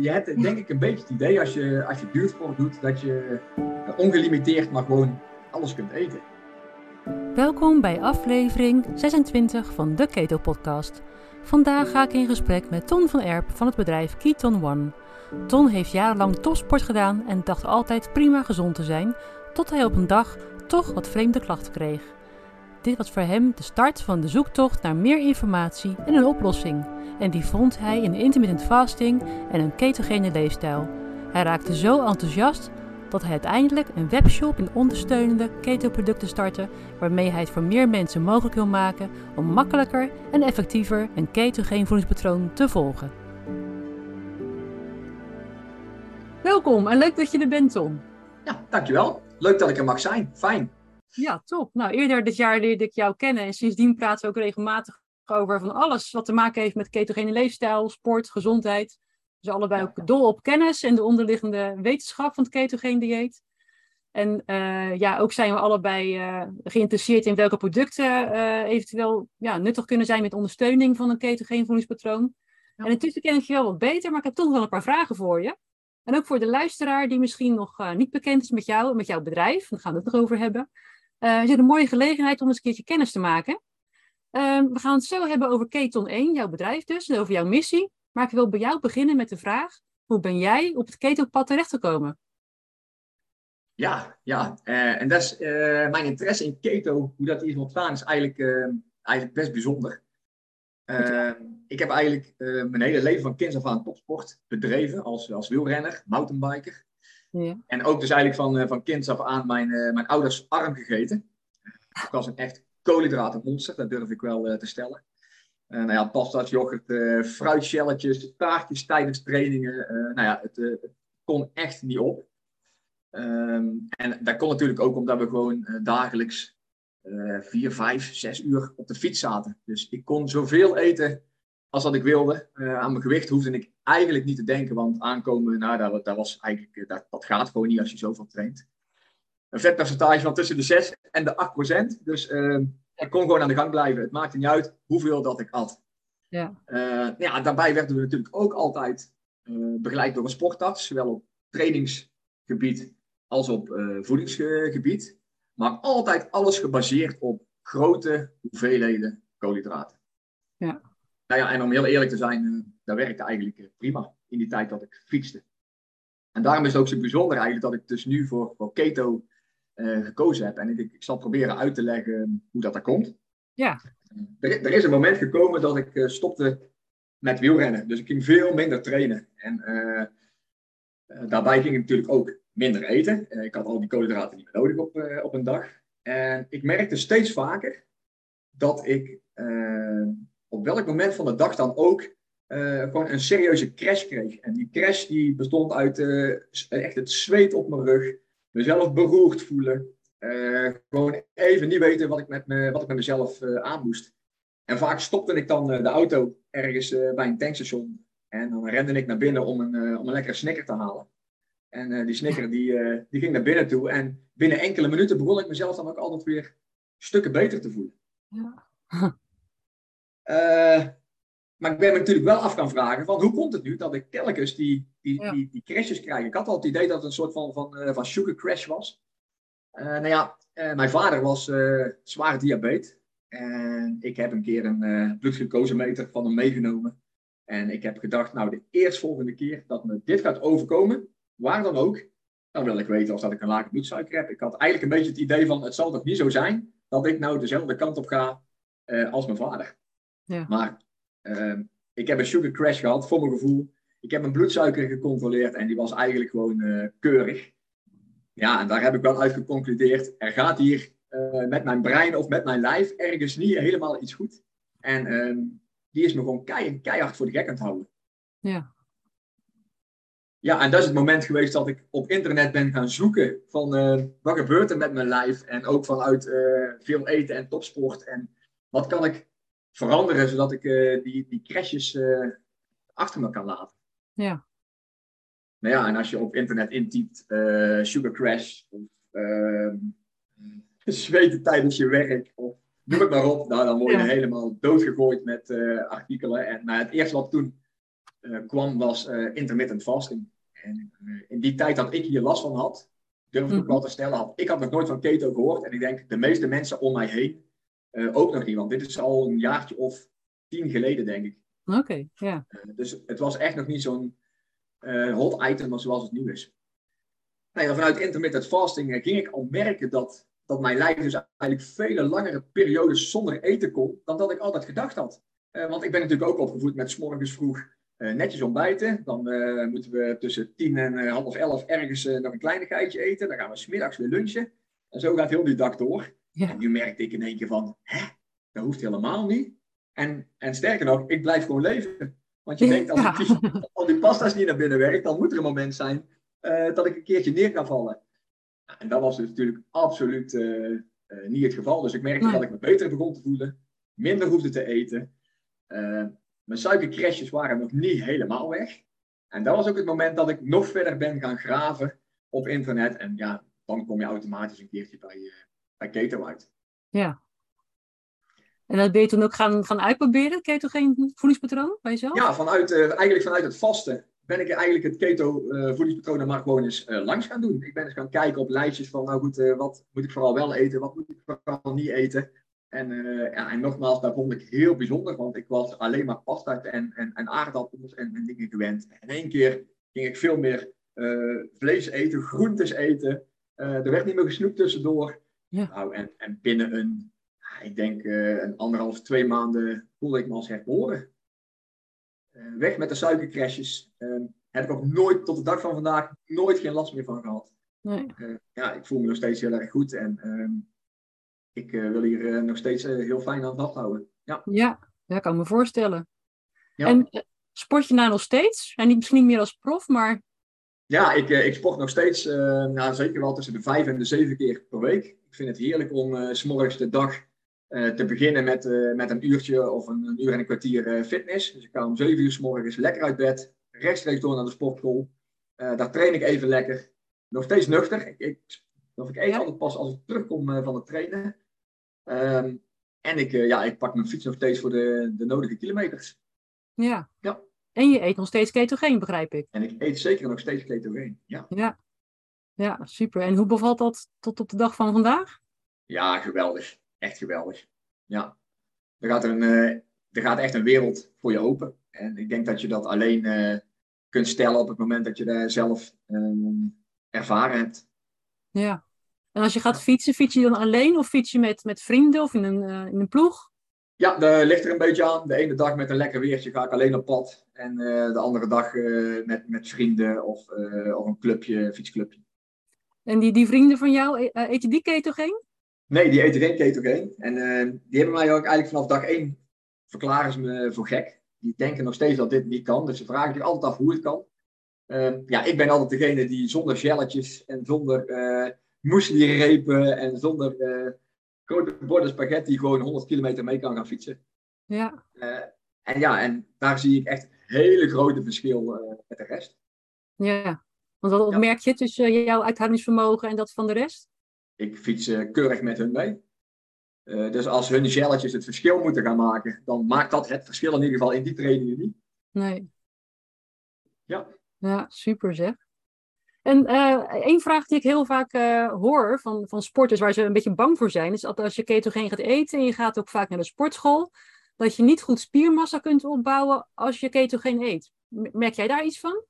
je hebt denk ik een beetje het idee als je, als je duursport doet, dat je ongelimiteerd maar gewoon alles kunt eten. Welkom bij aflevering 26 van de Keto Podcast. Vandaag ga ik in gesprek met Ton van Erp van het bedrijf Keton One. Ton heeft jarenlang topsport gedaan en dacht altijd prima gezond te zijn, tot hij op een dag toch wat vreemde klachten kreeg. Dit was voor hem de start van de zoektocht naar meer informatie en een oplossing. En die vond hij in intermittent fasting en een ketogene leefstijl. Hij raakte zo enthousiast dat hij uiteindelijk een webshop in ondersteunende keto-producten startte, waarmee hij het voor meer mensen mogelijk wil maken om makkelijker en effectiever een ketogeen voedingspatroon te volgen. Welkom en leuk dat je er bent, Tom. Ja, dankjewel. Leuk dat ik er mag zijn. Fijn. Ja, top. Nou, eerder dit jaar leerde ik jou kennen en sindsdien praten we ook regelmatig over van alles wat te maken heeft met ketogene leefstijl, sport, gezondheid. Dus allebei ook dol op kennis en de onderliggende wetenschap van het ketogene dieet. En uh, ja, ook zijn we allebei uh, geïnteresseerd in welke producten uh, eventueel ja, nuttig kunnen zijn met ondersteuning van een ketogene voedingspatroon. Ja. En intussen ken ik je wel wat beter, maar ik heb toch wel een paar vragen voor je. En ook voor de luisteraar die misschien nog niet bekend is met jou, met jouw bedrijf, daar gaan we het nog over hebben. Uh, is het een mooie gelegenheid om eens een keertje kennis te maken. Uh, we gaan het zo hebben over Keton 1, jouw bedrijf dus, en over jouw missie. Maar ik wil bij jou beginnen met de vraag, hoe ben jij op het ketonpad terechtgekomen? Ja, ja. Uh, en dat is uh, mijn interesse in keto, hoe dat is ontstaan, is eigenlijk, eigenlijk best bijzonder. ik heb eigenlijk mijn hele leven van kinds af aan topsport bedreven als, als wielrenner, mountainbiker. En ook dus eigenlijk van, van kinds af aan mijn, mijn ouders arm gegeten. Ik was een echt koolhydratenmonster, dat durf ik wel te stellen. Uh, nou ja, pasta's, yoghurt, uh, taartjes tijdens trainingen. Nou ja, het, kon echt niet op. Um, en dat kon natuurlijk ook omdat we gewoon dagelijks vier, vijf, zes uur op de fiets zaten. Dus ik kon zoveel eten als dat ik wilde. aan mijn gewicht hoefde ik eigenlijk niet te denken, want aankomen, nou, dat, was eigenlijk, dat, dat gaat gewoon niet als je zoveel traint. Een vetpercentage van tussen de 6 en de 8 procent. Dus ehm, ik kon gewoon aan de gang blijven. Het maakte niet uit hoeveel dat ik at. Ja. Uh, ja, daarbij werden we natuurlijk ook altijd uh, begeleid door een sportarts, zowel op trainingsgebied als op uh, voedingsgebied. Maar altijd alles gebaseerd op grote hoeveelheden koolhydraten. Ja. Nou ja, en om heel eerlijk te zijn, dat werkte eigenlijk prima in die tijd dat ik fietste. En daarom is het ook zo bijzonder eigenlijk dat ik dus nu voor, voor keto uh, gekozen heb. En ik, ik, zal proberen uit te leggen hoe dat er komt. Ja. Er, er is een moment gekomen dat ik uh, stopte met wielrennen. Dus ik ging veel minder trainen. En uh, daarbij ging ik natuurlijk ook minder eten. ik had al die koolhydraten niet meer nodig op, op een dag. En ik merkte steeds vaker dat ik op welk moment van de dag dan ook gewoon een serieuze crash kreeg. En die crash die bestond uit echt het zweet op mijn rug mezelf beroerd voelen. Uh, gewoon even niet weten wat ik met, me, wat ik met mezelf uh, aan moest. En vaak stopte ik dan uh, de auto ergens bij een tankstation. En dan rende ik naar binnen om een, om een lekkere snicker te halen. En die snicker die, die ging naar binnen toe. En binnen enkele minuten begon ik mezelf dan ook altijd weer stukken beter te voelen. Ja. Maar ik ben me natuurlijk wel af gaan vragen van hoe komt het nu dat ik telkens die, die, die, die crashes krijg. Ik had al het idee dat het een soort van, van, uh, van sugar crash was. Uh, nou ja, mijn vader was zware diabetes. En ik heb een keer een bloedglucosemeter van hem meegenomen. En ik heb gedacht, nou de eerstvolgende keer dat me dit gaat overkomen, waar dan ook, dan wil ik weten of dat ik een lage bloedsuiker heb. Ik had eigenlijk een beetje het idee van, het zal toch niet zo zijn dat ik nou dezelfde kant op ga als mijn vader. Ja. Maar Ehm, ik heb een sugar crash gehad, voor mijn gevoel. Ik heb mijn bloedsuiker gecontroleerd en die was eigenlijk gewoon uh, keurig. Ja, en daar heb ik wel uit geconcludeerd. Er gaat hier uh, met mijn brein of met mijn lijf ergens niet helemaal iets goed. En uh, die is me gewoon kei, keihard voor de gek aan het houden. Ja. Ja, en dat is het moment geweest dat ik op internet ben gaan zoeken van uh, wat gebeurt er met mijn lijf. En ook vanuit veel eten en topsport. En wat kan ik veranderen, zodat ik uh, die, die crashes uh, achter me kan laten. Ja. Nou ja, en als je op internet intypt uh, sugar crash of ehm, zweten tijdens je werk of noem het maar op, nou, dan word je helemaal doodgegooid met artikelen. En nou, het eerste wat toen kwam, was intermittent fasting. En in die tijd dat ik hier last van had, durf ik ook wel te stellen, had, ik had nog nooit van keto gehoord. En ik denk de meeste mensen om mij heen ook nog niet. Want dit is al een jaartje of tien geleden, denk ik. Oké, ja. dus het was echt nog niet zo'n hot item zoals het nu is. Nou ja, vanuit intermittent fasting ging ik al merken dat dat mijn lijf dus eigenlijk vele langere periodes zonder eten kon dan dat ik altijd gedacht had. Want ik ben natuurlijk ook opgevoed met s morgens vroeg uh, netjes ontbijten. Dan uh, moeten we tussen tien en half elf ergens nog een kleinigheidje eten. Dan gaan we smiddags weer lunchen. En zo gaat heel die dag door. Ja. En nu merkte ik in één keer van, hè, dat hoeft helemaal niet. En, en sterker nog, ik blijf gewoon leven. Want je denkt, als, ja. die, pasta's niet naar binnen werkt, dan moet er een moment zijn dat ik een keertje neer kan vallen. En dat was dus natuurlijk absoluut uh, uh, niet het geval. Dus ik merkte dat ik me beter begon te voelen, minder hoefde te eten. Mijn suikercrashes waren nog niet helemaal weg. En dat was ook het moment dat ik nog verder ben gaan graven op internet. En ja, dan kom je automatisch een keertje bij, bij keto uit. Ja. En dat ben je toen ook gaan, gaan uitproberen, ketogeen voedingspatroon bij jezelf? Ja, vanuit, eigenlijk vanuit het vasten ben ik eigenlijk het keto uh, voedingspatroon maar gewoon eens uh, langs gaan doen. Ik ben eens gaan kijken op lijstjes van, nou goed, wat moet ik vooral wel eten, wat moet ik vooral niet eten. En, ja, en nogmaals, daar vond ik heel bijzonder, want ik was alleen maar pasta en, en, en aardappels en, en dingen gewend. En in één keer ging ik veel meer vlees eten, groentes eten. er werd niet meer gesnoept tussendoor. Ja. Nou, en, en binnen een, ik denk een anderhalf, twee maanden voelde ik me als herboren. Eh, weg met de suikercrashes. Ehm, heb ik ook nooit, tot de dag van vandaag, nooit geen last meer van gehad. Nee. Eh, ja, ik voel me nog steeds heel erg goed en ehm, ik eh, wil hier nog steeds heel fijn aan vasthouden. Ja, ja, dat kan ik me voorstellen. Ja. En sport je nou nog steeds? En niet misschien meer als prof, maar... Ja, ik, ik sport nog steeds, nou, zeker wel tussen de vijf en de zeven keer per week. Ik vind het heerlijk om uh, s morgens de dag uh, te beginnen met, uh, met een uurtje of een, een uur en een kwartier fitness. Dus ik ga om 7 uur s morgens lekker uit bed, rechtstreeks door naar de sportschool. daar train ik even lekker. Nog steeds nuchter. Ik, ik, of ik eet altijd pas als ik terugkom van het trainen. Um, en ik, ja, ik pak mijn fiets nog steeds voor de, de nodige kilometers. Ja. ja. En je eet nog steeds ketogeen, begrijp ik. En ik eet zeker nog steeds ketogeen, ja. Ja, ja super. En hoe bevalt dat tot op de dag van vandaag? Ja, geweldig echt geweldig. Ja, er gaat, een, uh, er gaat echt een wereld voor je open. En ik denk dat je dat alleen uh, kunt stellen op het moment dat je daar zelf um, ervaren hebt. Ja. En als je gaat fietsen, fiets je dan alleen of fiets je met, met vrienden of in een, uh, in een ploeg? Ja, dat ligt er een beetje aan. De ene dag met een lekker weertje ga ik alleen op pad. En de andere dag met, met vrienden of, of een clubje, fietsclubje. En die, die vrienden van jou, eet je die ketogeen? Nee, die eten geen ketogeen. En uh, die hebben mij ook eigenlijk vanaf dag één verklaren ze me voor gek. Die denken nog steeds dat dit niet kan. Dus ze vragen zich altijd af hoe het kan. Uh, ja, ik ben altijd degene die zonder gelletjes en zonder uh, muesli-repen en zonder uh, grote borden spaghetti gewoon 100 kilometer mee kan gaan fietsen. Ja. en ja, en daar zie ik echt hele grote verschil met de rest. Ja, want wat merk je tussen jouw uithoudingsvermogen en dat van de rest? ik fiets uh, keurig met hun mee. Uh, dus als hun gelletjes het verschil moeten gaan maken, dan maakt dat het verschil in ieder geval in die trainingen niet. Nee. Ja. Ja, super zeg. En uh, één vraag die ik heel vaak hoor van, van sporters waar ze een beetje bang voor zijn, is dat als je ketogeen gaat eten en je gaat ook vaak naar de sportschool, dat je niet goed spiermassa kunt opbouwen als je ketogeen eet. Merk jij daar iets van?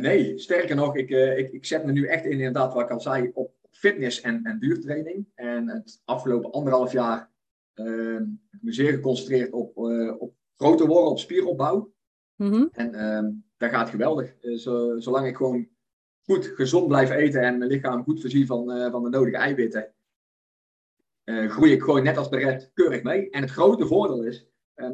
Nee, sterker nog, ik, ik, ik zet me nu echt in, inderdaad, wat ik al zei, op fitness en, en duurtraining. En het afgelopen anderhalf jaar uh, heb me zeer geconcentreerd op, uh, op groter worden, op spieropbouw. Mm En uh, dat gaat geweldig. Zo, zolang ik gewoon goed, gezond blijf eten en mijn lichaam goed voorzie van, van de nodige eiwitten, groei ik gewoon net als de rest keurig mee. En het grote voordeel is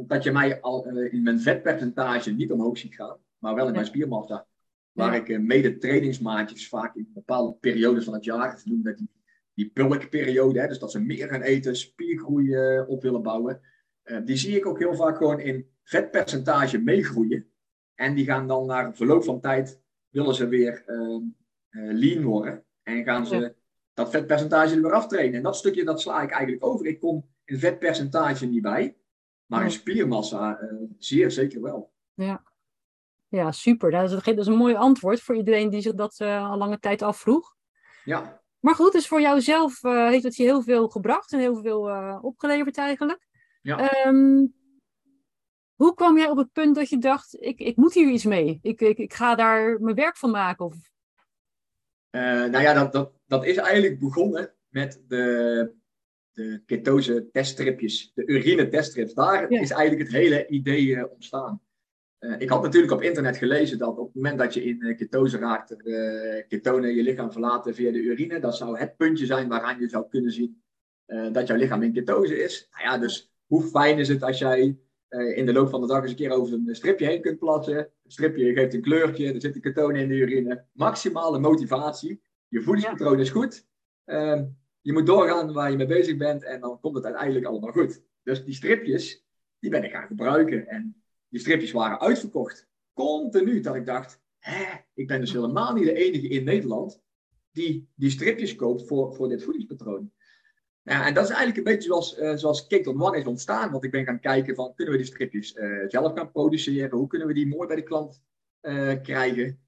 dat je mij al in mijn vetpercentage niet omhoog ziet gaan, maar wel in mijn spiermassa. Waar ik uh, mede trainingsmaatjes vaak in bepaalde periodes van het jaar, doen met die, die bulkperiode, hè, dus dat ze meer gaan eten, spiergroei uh, op willen bouwen. Uh, die zie ik ook heel vaak gewoon in vetpercentage meegroeien. En die gaan dan na verloop van tijd, willen ze weer lean worden. En gaan ze dat vetpercentage er weer aftrainen. En dat stukje dat sla ik eigenlijk over. Ik kom in vetpercentage niet bij, maar in spiermassa zeer zeker wel. Ja. Ja, super. Dat is, dat is een mooi antwoord voor iedereen die zich dat uh, al lange tijd afvroeg. Ja. Maar goed, dus voor jouzelf uh, heeft het je heel veel gebracht en heel veel uh, opgeleverd eigenlijk. Ja. Um, hoe kwam jij op het punt dat je dacht, ik, ik moet hier iets mee? Ik, ik, ik ga daar mijn werk van maken? Of... nou ja, dat, dat, dat is eigenlijk begonnen met de, de ketose teststripjes, de urine teststrips. Daar is eigenlijk het hele idee ontstaan. Uh, ik had natuurlijk op internet gelezen dat op het moment dat je in uh, ketose raakt, uh, ketonen je lichaam verlaten via de urine. Dat zou het puntje zijn waaraan je zou kunnen zien dat jouw lichaam in ketose is. Nou ja, dus hoe fijn is het als jij in de loop van de dag eens een keer over een stripje heen kunt plassen. Het stripje geeft een kleurtje, er zitten ketonen in de urine. Maximale motivatie. Je voedingspatroon is goed. Ehm, je moet doorgaan waar je mee bezig bent en dan komt het uiteindelijk allemaal goed. Dus die stripjes, die ben ik gaan gebruiken. En die stripjes waren uitverkocht. Continu. Dat ik dacht, hè, ik ben dus helemaal niet de enige in Nederland die die stripjes koopt voor, voor dit voedingspatroon. Ja, en dat is eigenlijk een beetje zoals, uh, zoals Keton One is ontstaan. Want ik ben gaan kijken van, kunnen we die stripjes uh, zelf gaan produceren? Hoe kunnen we die mooi bij de klant uh, krijgen?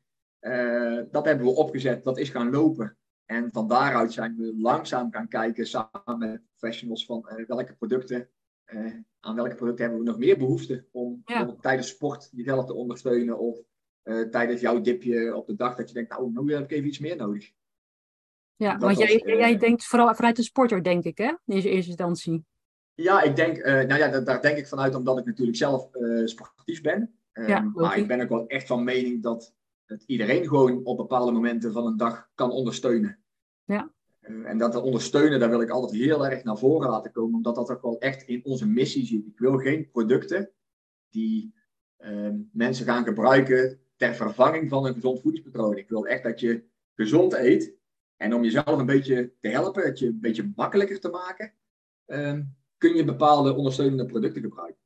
dat hebben we opgezet, dat is gaan lopen. En van daaruit zijn we langzaam gaan kijken samen met professionals van welke producten uh, aan welke producten hebben we nog meer behoefte om tijdens sport jezelf te ondersteunen of uh, tijdens jouw dipje op de dag dat je denkt, nou, nu heb ik even iets meer nodig. Ja, dat want was, jij, uh, jij denkt vooral vanuit de sporter, denk ik, hè? In eerste instantie. Ja, ik denk, nou ja, daar, daar, denk ik vanuit omdat ik natuurlijk zelf sportief ben. ja, maar ik ben ook wel echt van mening dat het iedereen gewoon op bepaalde momenten van een dag kan ondersteunen. Ja. Eh, en dat ondersteunen, daar wil ik altijd heel erg naar voren laten komen, omdat dat ook wel echt in onze missie zit. Ik wil geen producten die ehm, mensen gaan gebruiken ter vervanging van een gezond voedingspatroon. Ik wil echt dat je gezond eet. En om jezelf een beetje te helpen, het je een beetje makkelijker te maken, ehm, kun je bepaalde ondersteunende producten gebruiken.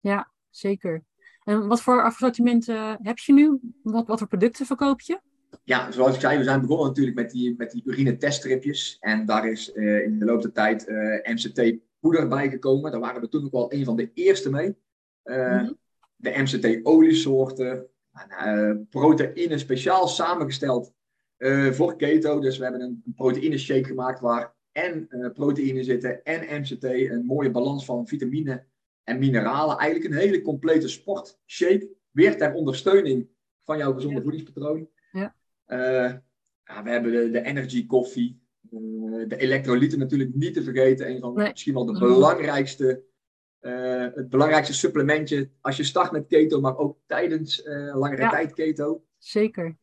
Ja, zeker. En wat voor assortiment heb je nu? Wat, wat voor producten verkoop je? Ja, zoals ik zei, we zijn begonnen natuurlijk met die, met die urine teststripjes. En daar is uh, in de loop der tijd uh, eh, MCT-poeder bijgekomen. Daar waren we toen ook wel een van de eerste mee. Uh, mm -hmm. De MCT-oliesoorten, proteïne speciaal samengesteld voor keto. Dus we hebben een, een proteïne shake gemaakt waar en proteïne zitten en MCT. Een mooie balans van vitamine en mineralen. Eigenlijk een hele complete sportshake. Weer ter ondersteuning van jouw gezonde Ja. voedingspatroon. Ja. Uh, ja, we hebben de, de energy koffie. Uh, de elektrolyten natuurlijk niet te vergeten. Een van Nee. misschien wel de Mhm. belangrijkste, uh, het belangrijkste supplementje als je start met keto, maar ook tijdens uh, langere Ja. tijd keto. Zeker.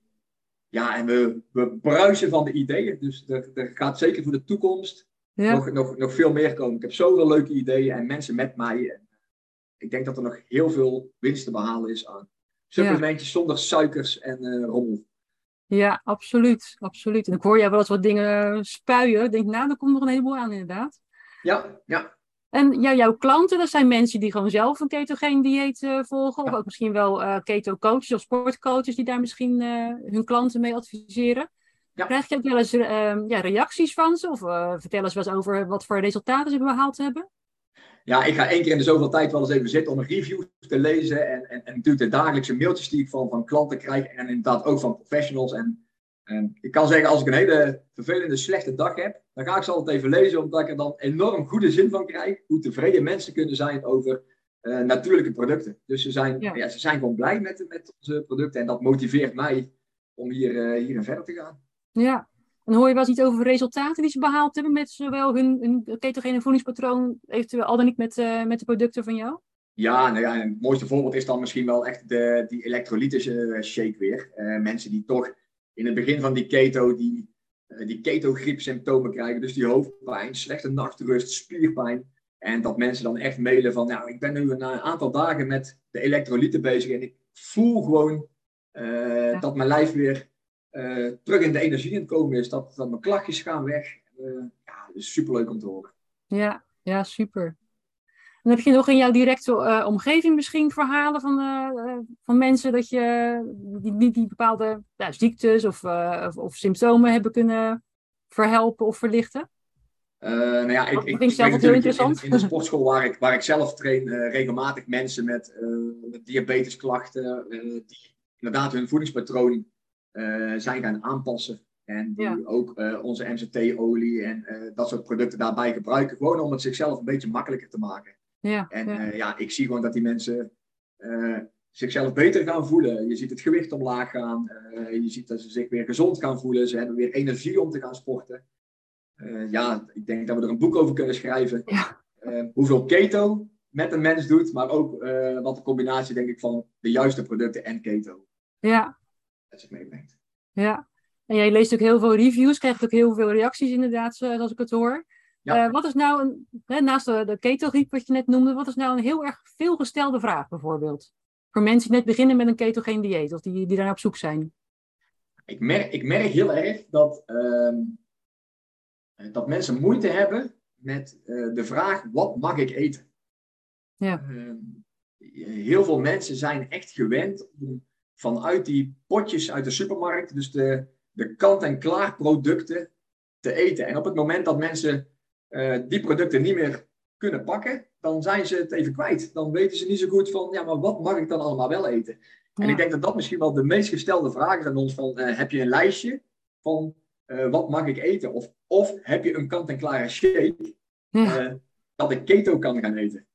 Ja, en we, we bruisen van de ideeën. Dus er, er gaat zeker voor de toekomst Ja. nog, nog, nog veel meer komen. Ik heb zoveel leuke ideeën en mensen met mij. En ik denk dat er nog heel veel winst te behalen is aan supplementjes zonder suikers en uh, rommel. Ja, absoluut. absoluut. En ik hoor jij wel eens wat dingen spuien. Ik denk, nou, er komt nog een heleboel aan inderdaad. Ja, ja. En ja, jouw klanten, dat zijn mensen die gewoon zelf een ketogeen dieet eh, volgen. Of ook misschien wel eh keto-coaches of sportcoaches die daar misschien eh, hun klanten mee adviseren. Ja. Krijg je ook wel eens ja, reacties van ze? Of vertel eens wat over wat voor resultaten ze behaald hebben? Ja, ik ga één keer in de zoveel tijd wel eens even zitten om een review te lezen. En, en, en natuurlijk de dagelijkse mailtjes die ik van, van klanten krijg. En inderdaad ook van professionals. En, en ik kan zeggen, als ik een hele vervelende, slechte dag heb, dan ga ik ze altijd even lezen. Omdat ik er dan enorm goede zin van krijg. Hoe tevreden mensen kunnen zijn over eh, natuurlijke producten. Dus ze zijn, Ja. ja. ze zijn gewoon blij met, met onze producten. En dat motiveert mij om hier, eh, hierin verder te gaan. Ja. En hoor je wel eens iets over resultaten die ze behaald hebben met zowel hun, hun ketogene voedingspatroon, eventueel al dan niet met, eh, met de producten van jou? Ja, nou ja, het mooiste voorbeeld is dan misschien wel echt de, die elektrolytische shake weer. Eh, mensen die toch in het begin van die keto, die, eh, die keto-griepsymptomen krijgen. Dus die hoofdpijn, slechte nachtrust, spierpijn. En dat mensen dan echt mailen van, nou, ik ben nu een eh, aantal dagen met de elektrolyten bezig. En ik voel gewoon eh, dat mijn lijf weer eh, terug in de energie het komen is. Dat, dat mijn klachtjes gaan weg. Eh, ja, is superleuk om te horen. Ja, ja, super. En heb je nog in jouw directe eh, omgeving misschien verhalen van, van mensen dat je die, die, die bepaalde ja, ziektes of, of, of symptomen hebben kunnen verhelpen of verlichten? Uh, nou ja, ik, ik, ik zelf heel interessant. In, in, de sportschool waar ik, waar ik zelf train, uh, regelmatig mensen met, uh, met diabetesklachten, die inderdaad hun voedingspatroon zijn gaan aanpassen. En die ook onze MCT-olie en dat soort producten daarbij gebruiken. Gewoon om het zichzelf een beetje makkelijker te maken. Ja, en ja. ja ik zie gewoon dat die mensen zichzelf beter gaan voelen. Je ziet het gewicht omlaag gaan. je ziet dat ze zich weer gezond gaan voelen. Ze hebben weer energie om te gaan sporten. Ja, ik denk dat we er een boek over kunnen schrijven. Hoeveel keto met een mens doet, maar ook wat de combinatie, denk ik, van de juiste producten en keto ja. Dat zich meebrengt. Ja, en jij leest ook heel veel reviews, krijgt ook heel veel reacties inderdaad, zoals ik het hoor. Ja. wat is nou, een, hè, naast de, de wat je net noemde, wat is nou een heel erg veelgestelde vraag bijvoorbeeld? Voor mensen die net beginnen met een ketogeen dieet, of die, die daar op zoek zijn. Ik merk, ik merk heel erg dat ehm, eh, dat mensen moeite hebben met eh, de vraag: wat mag ik eten? Ja. Ehm, heel veel mensen zijn echt gewend om vanuit die potjes uit de supermarkt, dus de, de kant-en-klaar producten, te eten. En op het moment dat mensen uh, die producten niet meer kunnen pakken, dan zijn ze het even kwijt. Dan weten ze niet zo goed van, ja, maar wat mag ik dan allemaal wel eten? En ik denk dat dat misschien wel de meest gestelde vraag is aan ons: van, uh, heb je een lijstje van uh, wat mag ik eten? Of, of heb je een kant-en-klare shake dat ik keto kan gaan eten?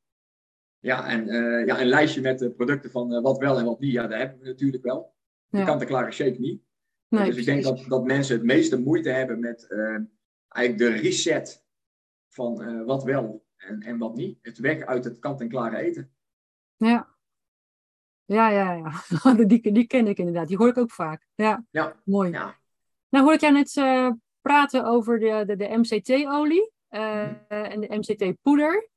Ja, en uh, ja, een lijstje met de producten van wat wel en wat niet, ja, daar hebben we natuurlijk wel. De kant-en-klare shake niet. Nee, dus ik denk dat, dat mensen het meeste moeite hebben met eigenlijk de reset van wat wel en, en wat niet. Het weg uit het kant-en-klare eten. Ja. Ja, ja, ja. Die, die ken ik inderdaad. Die hoor ik ook vaak. Ja, ja. mooi. Ja. Nou hoor ik jou net uh, praten over de, de, de MCT-olie uh, en de MCT-poeder.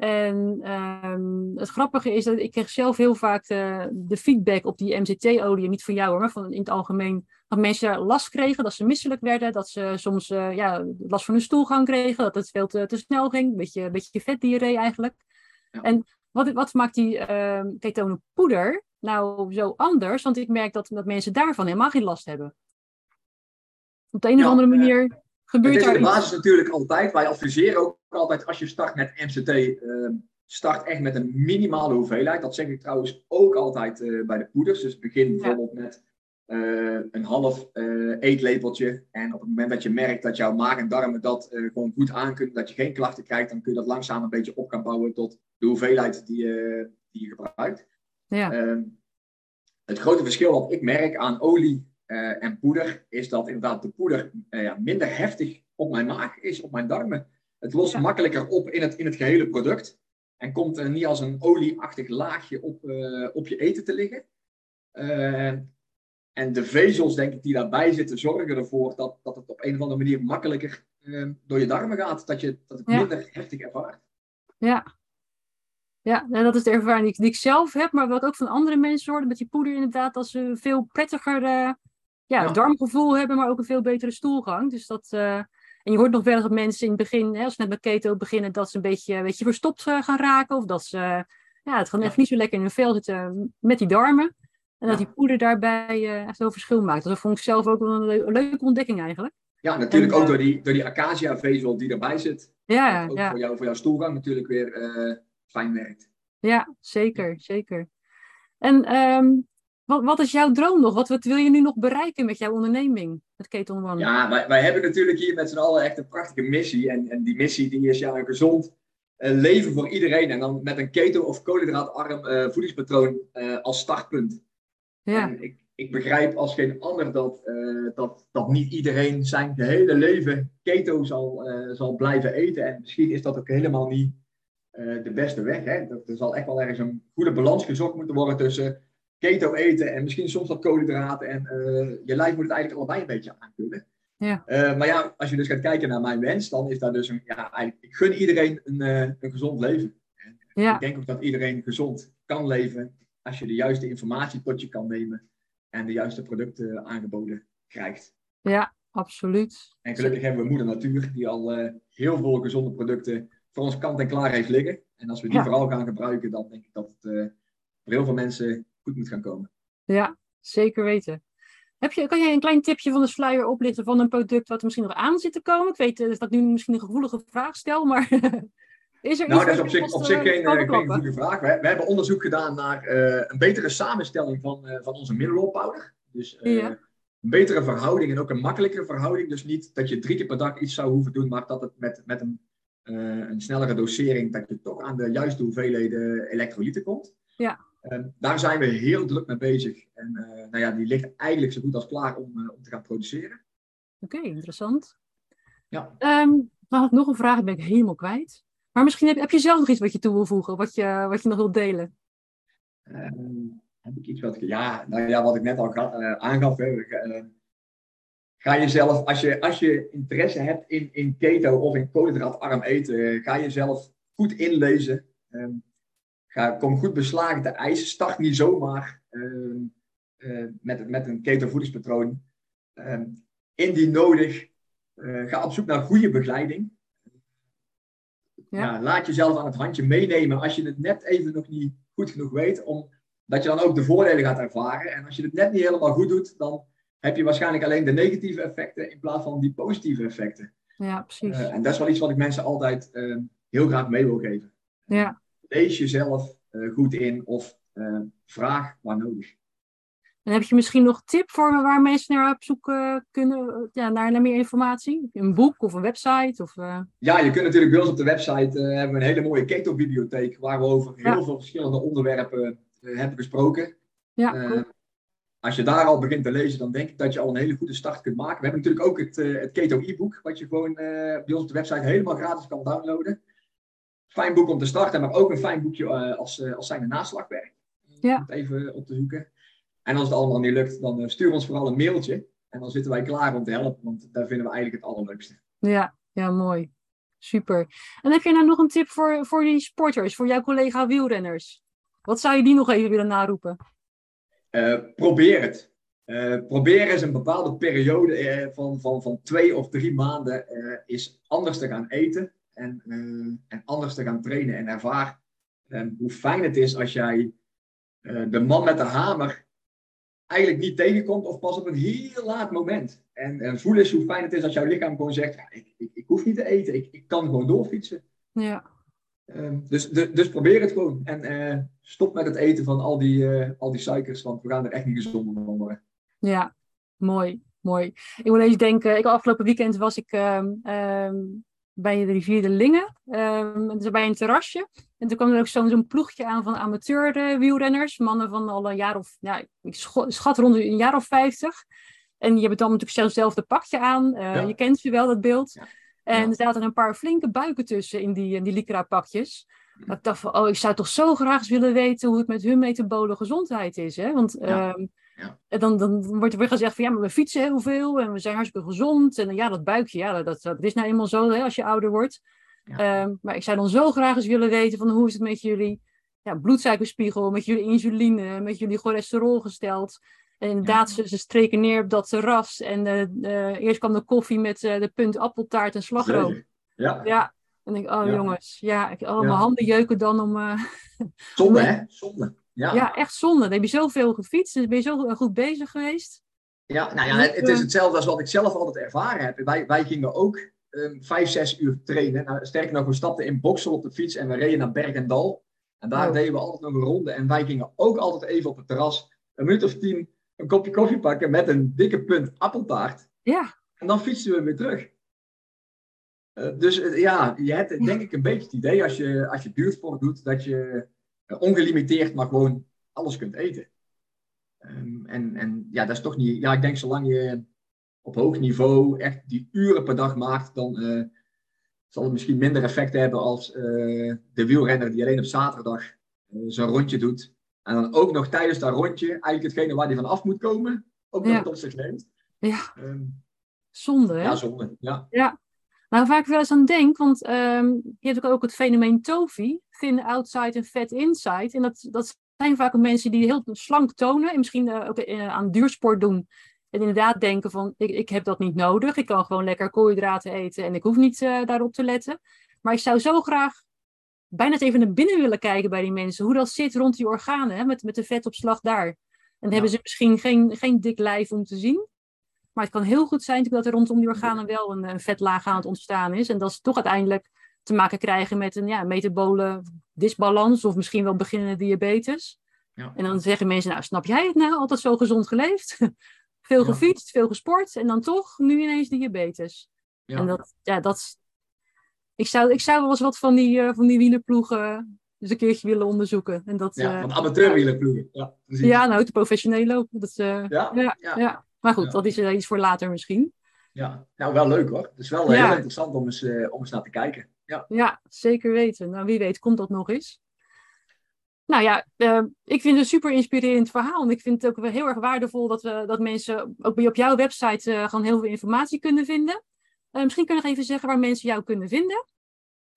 En um, het grappige is dat ik kreeg zelf heel vaak de, de feedback op die MCT-olie, niet van jou hoor, maar van in het algemeen, dat mensen last kregen, dat ze misselijk werden, dat ze soms uh, ja, last van hun stoelgang kregen, dat het veel te, te snel ging, een beetje, een beetje vetdiarree eigenlijk. Ja. En wat, wat maakt die uh, ketonenpoeder nou zo anders? Want ik merk dat, dat mensen daarvan helemaal geen last hebben. Op de een of andere manier uh, gebeurt het is de basis natuurlijk altijd. Wij adviseren ook altijd als je start met MCT, uh, start echt met een minimale hoeveelheid. Dat zeg ik trouwens ook altijd uh, bij de poeders. Dus begin bijvoorbeeld ja. met een half eetlepeltje. En op het moment dat je merkt dat jouw maag en darmen dat gewoon goed aankunnen, dat je geen klachten krijgt, dan kun je dat langzaam een beetje op gaan bouwen tot de hoeveelheid die, je, die je gebruikt. Ja. Ehm, het grote verschil wat ik merk aan olie uh, en poeder, is dat inderdaad de poeder uh, ja, minder heftig op mijn maag is, op mijn darmen. Het lost ja. makkelijker op in het, in het gehele product. En komt er niet als een olieachtig laagje op, uh, op je eten te liggen. en de vezels, denk ik, die daarbij zitten, zorgen ervoor dat, dat het op een of andere manier makkelijker door je darmen gaat. Dat, je, dat het Ja. minder heftig ervaart. Ja. Ja, en dat is de ervaring die ik, die ik zelf heb, maar wat ik ook van andere mensen hoorde met die poeder inderdaad, dat ze veel prettiger eh, ja, Ja. darmgevoel hebben, maar ook een veel betere stoelgang. Dus dat, eh, en je hoort nog wel eens dat mensen in het begin, hè, als ze net met keto beginnen, dat ze een beetje, een beetje verstopt eh, gaan raken. Of dat ze eh, ja, het gewoon Ja. even niet zo lekker in hun vel zitten met die darmen. En dat die poeder daarbij eh, echt wel verschil maakt. Dus dat vond ik zelf ook wel een, leu- een leuke ontdekking eigenlijk. Ja, natuurlijk En, ook eh, door die, door die acacia-vezel die erbij zit. Ja, Ook ja. voor, jou, voor jouw stoelgang natuurlijk weer eh, fijn werkt. Ja, zeker, zeker. En ehm, wat, wat is jouw droom nog? Wat, wat wil je nu nog bereiken met jouw onderneming, met One? Ja, wij, wij hebben natuurlijk hier met z'n allen echt een prachtige missie. En, en die missie die is ja, een gezond eh, leven voor iedereen. En dan met een keto- of koolhydraatarm eh, voedingspatroon eh, als startpunt. ja, En ik, ik begrijp als geen ander dat, dat, dat niet iedereen zijn hele leven keto zal, zal blijven eten. En misschien is dat ook helemaal niet de beste weg. Hè? Dat, er zal echt wel ergens een goede balans gezocht moeten worden tussen keto eten en misschien soms wat koolhydraten. En eh, je lijf moet het eigenlijk allebei een beetje aankunnen. Ja. Eh, maar ja, als je dus gaat kijken naar mijn wens, dan is daar dus een, ja, eigenlijk, ik gun iedereen een, eh, een gezond leven. En Ja. Ik denk ook dat iedereen gezond kan leven als je de juiste informatie tot je kan nemen en de juiste producten aangeboden krijgt. ja, absoluut. En gelukkig hebben we Moeder Natuur, die al heel veel gezonde producten voor ons kant en klaar heeft liggen. En als we die Ja. vooral gaan gebruiken, dan denk ik dat het voor heel veel mensen goed moet gaan komen. Ja, zeker weten. Heb je, kan jij een klein tipje van de sluier oplichten van een product wat er misschien nog aan zit te komen? Ik weet dat ik nu misschien een gevoelige vraag stel, maar is er Nou, iets dat is op je zich, vast, op zich eh, geen, eh, geen goede vraag. We, we hebben onderzoek gedaan naar eh, een betere samenstelling van, eh, van onze mineral powder. Dus eh, Ja. een betere verhouding en ook een makkelijkere verhouding. Dus niet dat je drie keer per dag iets zou hoeven doen, maar dat het met, met een, eh, een snellere dosering, dat je toch aan de juiste hoeveelheden elektrolyten komt. Ja. Eh, daar zijn we heel druk mee bezig. En eh, nou ja, die ligt eigenlijk zo goed als klaar om, eh, om te gaan produceren. Oké, interessant. Ja. Ehm, dan had ik nog een vraag, ben ik helemaal kwijt. Maar misschien heb, heb je zelf nog iets wat je toe wil voegen, wat je, wat je nog wilt delen? Eh, heb ik iets wat ik, ja, nou ja, wat ik net al ga- eh, aangaf. Hè, ga jezelf, als je, als je interesse hebt in, in keto of in koolhydraatarm eten, ga jezelf goed inlezen. Ehm, ga, kom goed beslagen te eisen. Start niet zomaar ehm, eh, met, met een keto voedingspatroon. Ehm, indien nodig, eh, ga op zoek naar goede begeleiding. Ja. Ja, laat jezelf aan het handje meenemen als je het net even nog niet goed genoeg weet, omdat je dan ook de voordelen gaat ervaren. En als je het net niet helemaal goed doet, dan heb je waarschijnlijk alleen de negatieve effecten in plaats van die positieve effecten. Ja, precies. Eh, en dat is wel iets wat ik mensen altijd eh, heel graag mee wil geven. ja. Lees jezelf eh, goed in of eh, vraag waar nodig. En heb je misschien nog een tip voor me waar mensen naar op zoek eh, kunnen, ja, naar, naar meer informatie? Een boek of een website? Of, Ja, je kunt natuurlijk bij ons op de website hebben we een hele mooie keto-bibliotheek waar we over heel Ja. veel verschillende onderwerpen hebben gesproken. ja, cool. als je daar al begint te lezen, dan denk ik dat je al een hele goede start kunt maken. We hebben natuurlijk ook het, het Keto e-book, wat je gewoon bij ons op de website helemaal gratis kan downloaden. Fijn boek om te starten, maar ook een fijn boekje eh, als, eh, als zijnde naslagwerk. Ja. Om het even op te zoeken. En als het allemaal niet lukt, dan eh, stuur ons vooral een mailtje. En dan zitten wij klaar om te helpen, want daar vinden we eigenlijk het allerleukste. ja, ja, mooi. Super. En heb je nou nog een tip voor, voor die sporters, voor jouw collega wielrenners? Wat zou je die nog even willen naroepen? Probeer het. Eh, probeer eens een bepaalde periode van, van, van twee of drie maanden is anders te gaan eten en, eh, en anders te gaan trainen en ervaar eh, hoe fijn het is als jij eh, de man met de hamer eigenlijk niet tegenkomt of pas op een heel laat moment. En, en voel eens hoe fijn het is als jouw lichaam gewoon zegt, ja, ik, ik, ik hoef niet te eten, ik, ik kan gewoon doorfietsen. Ja, Ehm, dus, de- dus probeer het gewoon. En stop met het eten van al die, al die suikers, want we gaan er echt niet gezonder van worden. ja, mooi, mooi. Ik moet eens denken, ik, afgelopen weekend was ik ehm, ehm, bij de rivier de Lingen, ehm, dus bij een terrasje. En toen kwam er ook zo'n zo'n ploegje aan van amateur wielrenners, mannen van al een jaar of, ja, ik schat rond een jaar of vijftig. En die hebben dan natuurlijk zelf hetzelfde pakje aan. Eh, Ja. Je kent ze wel, dat beeld. Ja. En er zaten een paar flinke buiken tussen in die, in die Lycra-pakjes. Dat Ik dacht van, oh, ik zou toch zo graag willen weten hoe het met hun metabole gezondheid is. Hè? Want Ja. ehm, Ja. en dan, dan wordt er weer gezegd van, ja, maar we fietsen heel veel en we zijn hartstikke gezond. En ja, dat buikje, ja, dat, dat, is nou eenmaal zo hè, als je ouder wordt. Ja. Ehm, maar ik zou dan zo graag eens willen weten van, hoe is het met jullie ja, bloedsuikerspiegel, met jullie insuline, met jullie cholesterol gesteld. En inderdaad, ze, ze streken neer op dat terras. En eh, eh, eerst kwam de koffie met eh, de punt appeltaart en slagroom. Ja, Ja, en ik, oh jongens, ja, ik, oh, mijn handen jeuken dan om. zonde hè? Zonde. Ja. ja, echt zonde. Dan heb je zoveel gefietst, dan ben je zo goed bezig geweest. Ja, nou ja, het, het is hetzelfde als wat ik zelf altijd ervaren heb. Wij, wij gingen ook ehm, vijf, zes uur trainen. Nou, sterker nog, we stapten in Boksel op de fiets en we reden naar Berg en Dal. En daar Oh. deden we altijd nog een ronde. En wij gingen ook altijd even op het terras, een minuut of tien, een kopje koffie pakken met een dikke punt appeltaart. Ja, En dan fietsen we weer terug. Eh, dus eh, ja, je hebt eh, denk ik een beetje het idee als je, als je duursport doet, dat je eh, ongelimiteerd maar gewoon alles kunt eten. Ehm, en, en ja, dat is toch niet. Ja, ik denk zolang je op hoog niveau echt die uren per dag maakt, dan eh, zal het misschien minder effect hebben als eh, de wielrenner die alleen op zaterdag eh, zijn rondje doet. En dan ook nog tijdens dat rondje eigenlijk hetgene waar hij van af moet komen, ook nog Ja. tot zich neemt. ja, Ehm, zonde hè. ja, zonde. Ja. Nou, waar ik wel eens aan denk, want ehm, je hebt ook het fenomeen TOFI, thin outside en fat inside. En dat, dat zijn vaak ook mensen die heel slank tonen en misschien eh, ook eh, aan duursport doen. En inderdaad denken van, ik, ik heb dat niet nodig. Ik kan gewoon lekker koolhydraten eten en ik hoef niet eh, daarop te letten. Maar ik zou zo graag bijna eens even naar binnen willen kijken bij die mensen. Hoe dat zit rond die organen, hè, met, met de vetopslag daar. dan hebben ze misschien geen, geen dik lijf om te zien. Maar het kan heel goed zijn dat er rondom die organen wel een, een vetlaag aan het ontstaan is. En dat ze toch uiteindelijk te maken krijgen met een ja, metabole disbalans of misschien wel beginnende diabetes. Ja. En dan zeggen mensen, nou snap jij het nou? Altijd zo gezond geleefd. veel gefietst, veel gesport en dan toch nu ineens diabetes. Ja. En dat, ja, dat, ik zou, ik zou wel eens wat van die, uh, van die wielerploegen dus een keertje willen onderzoeken. En dat, ja, uh, amateurwielerploegen. Ja, ja, nou, de professioneel ook. Dat, uh, ja? Ja, ja, Maar goed, dat is iets voor later misschien. Ja, nou wel leuk hoor. Het is wel heel interessant om eens, om eens naar te kijken. Ja. ja, zeker weten. Nou, wie weet komt dat nog eens. Nou ja, ik vind het een super inspirerend verhaal. En ik vind het ook heel erg waardevol dat, we, dat mensen ook op jouw website gewoon heel veel informatie kunnen vinden. misschien kun je nog even zeggen waar mensen jou kunnen vinden.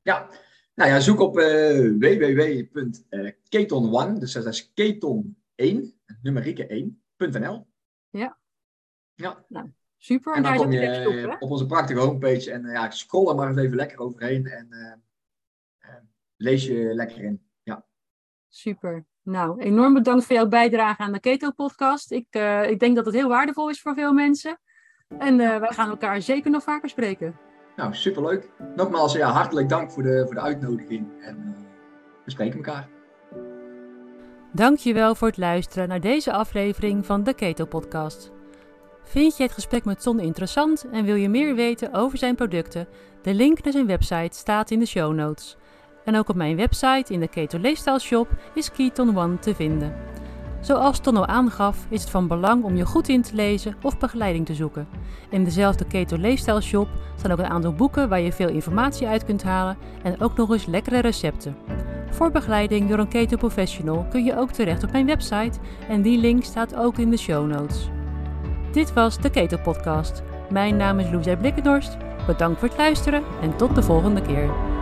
Ja, nou ja, zoek op uh, www.keton1, dus dat is keton1, numerieke 1.nl. Ja. Ja. Nou, super. En dan kom je op, op, onze prachtige homepage en ja, scroll er maar eens even lekker overheen en uh, lees je lekker in. Ja. Super. Nou, enorm bedankt voor jouw bijdrage aan de Keto Podcast. Ik, uh, ik denk dat het heel waardevol is voor veel mensen. En wij gaan elkaar zeker nog vaker spreken. Nou, superleuk. Nogmaals, ja, hartelijk dank voor de, voor de uitnodiging. En uh, we spreken elkaar. Dankjewel voor het luisteren naar deze aflevering van de Keto Podcast. Vind je het gesprek met Ton interessant en wil je meer weten over zijn producten? De link naar zijn website staat in de show notes. En ook op mijn website in de Keto Leefstyle Shop is Keton One te vinden. Zoals Tonno aangaf, is het van belang om je goed in te lezen of begeleiding te zoeken. In dezelfde Keto Leefstijl Shop staan ook een aantal boeken waar je veel informatie uit kunt halen en ook nog eens lekkere recepten. Voor begeleiding door een keto professional kun je ook terecht op mijn website en die link staat ook in de show notes. Dit was de Keto Podcast. Mijn naam is Loesje Blikkendorst. Bedankt voor het luisteren en tot de volgende keer.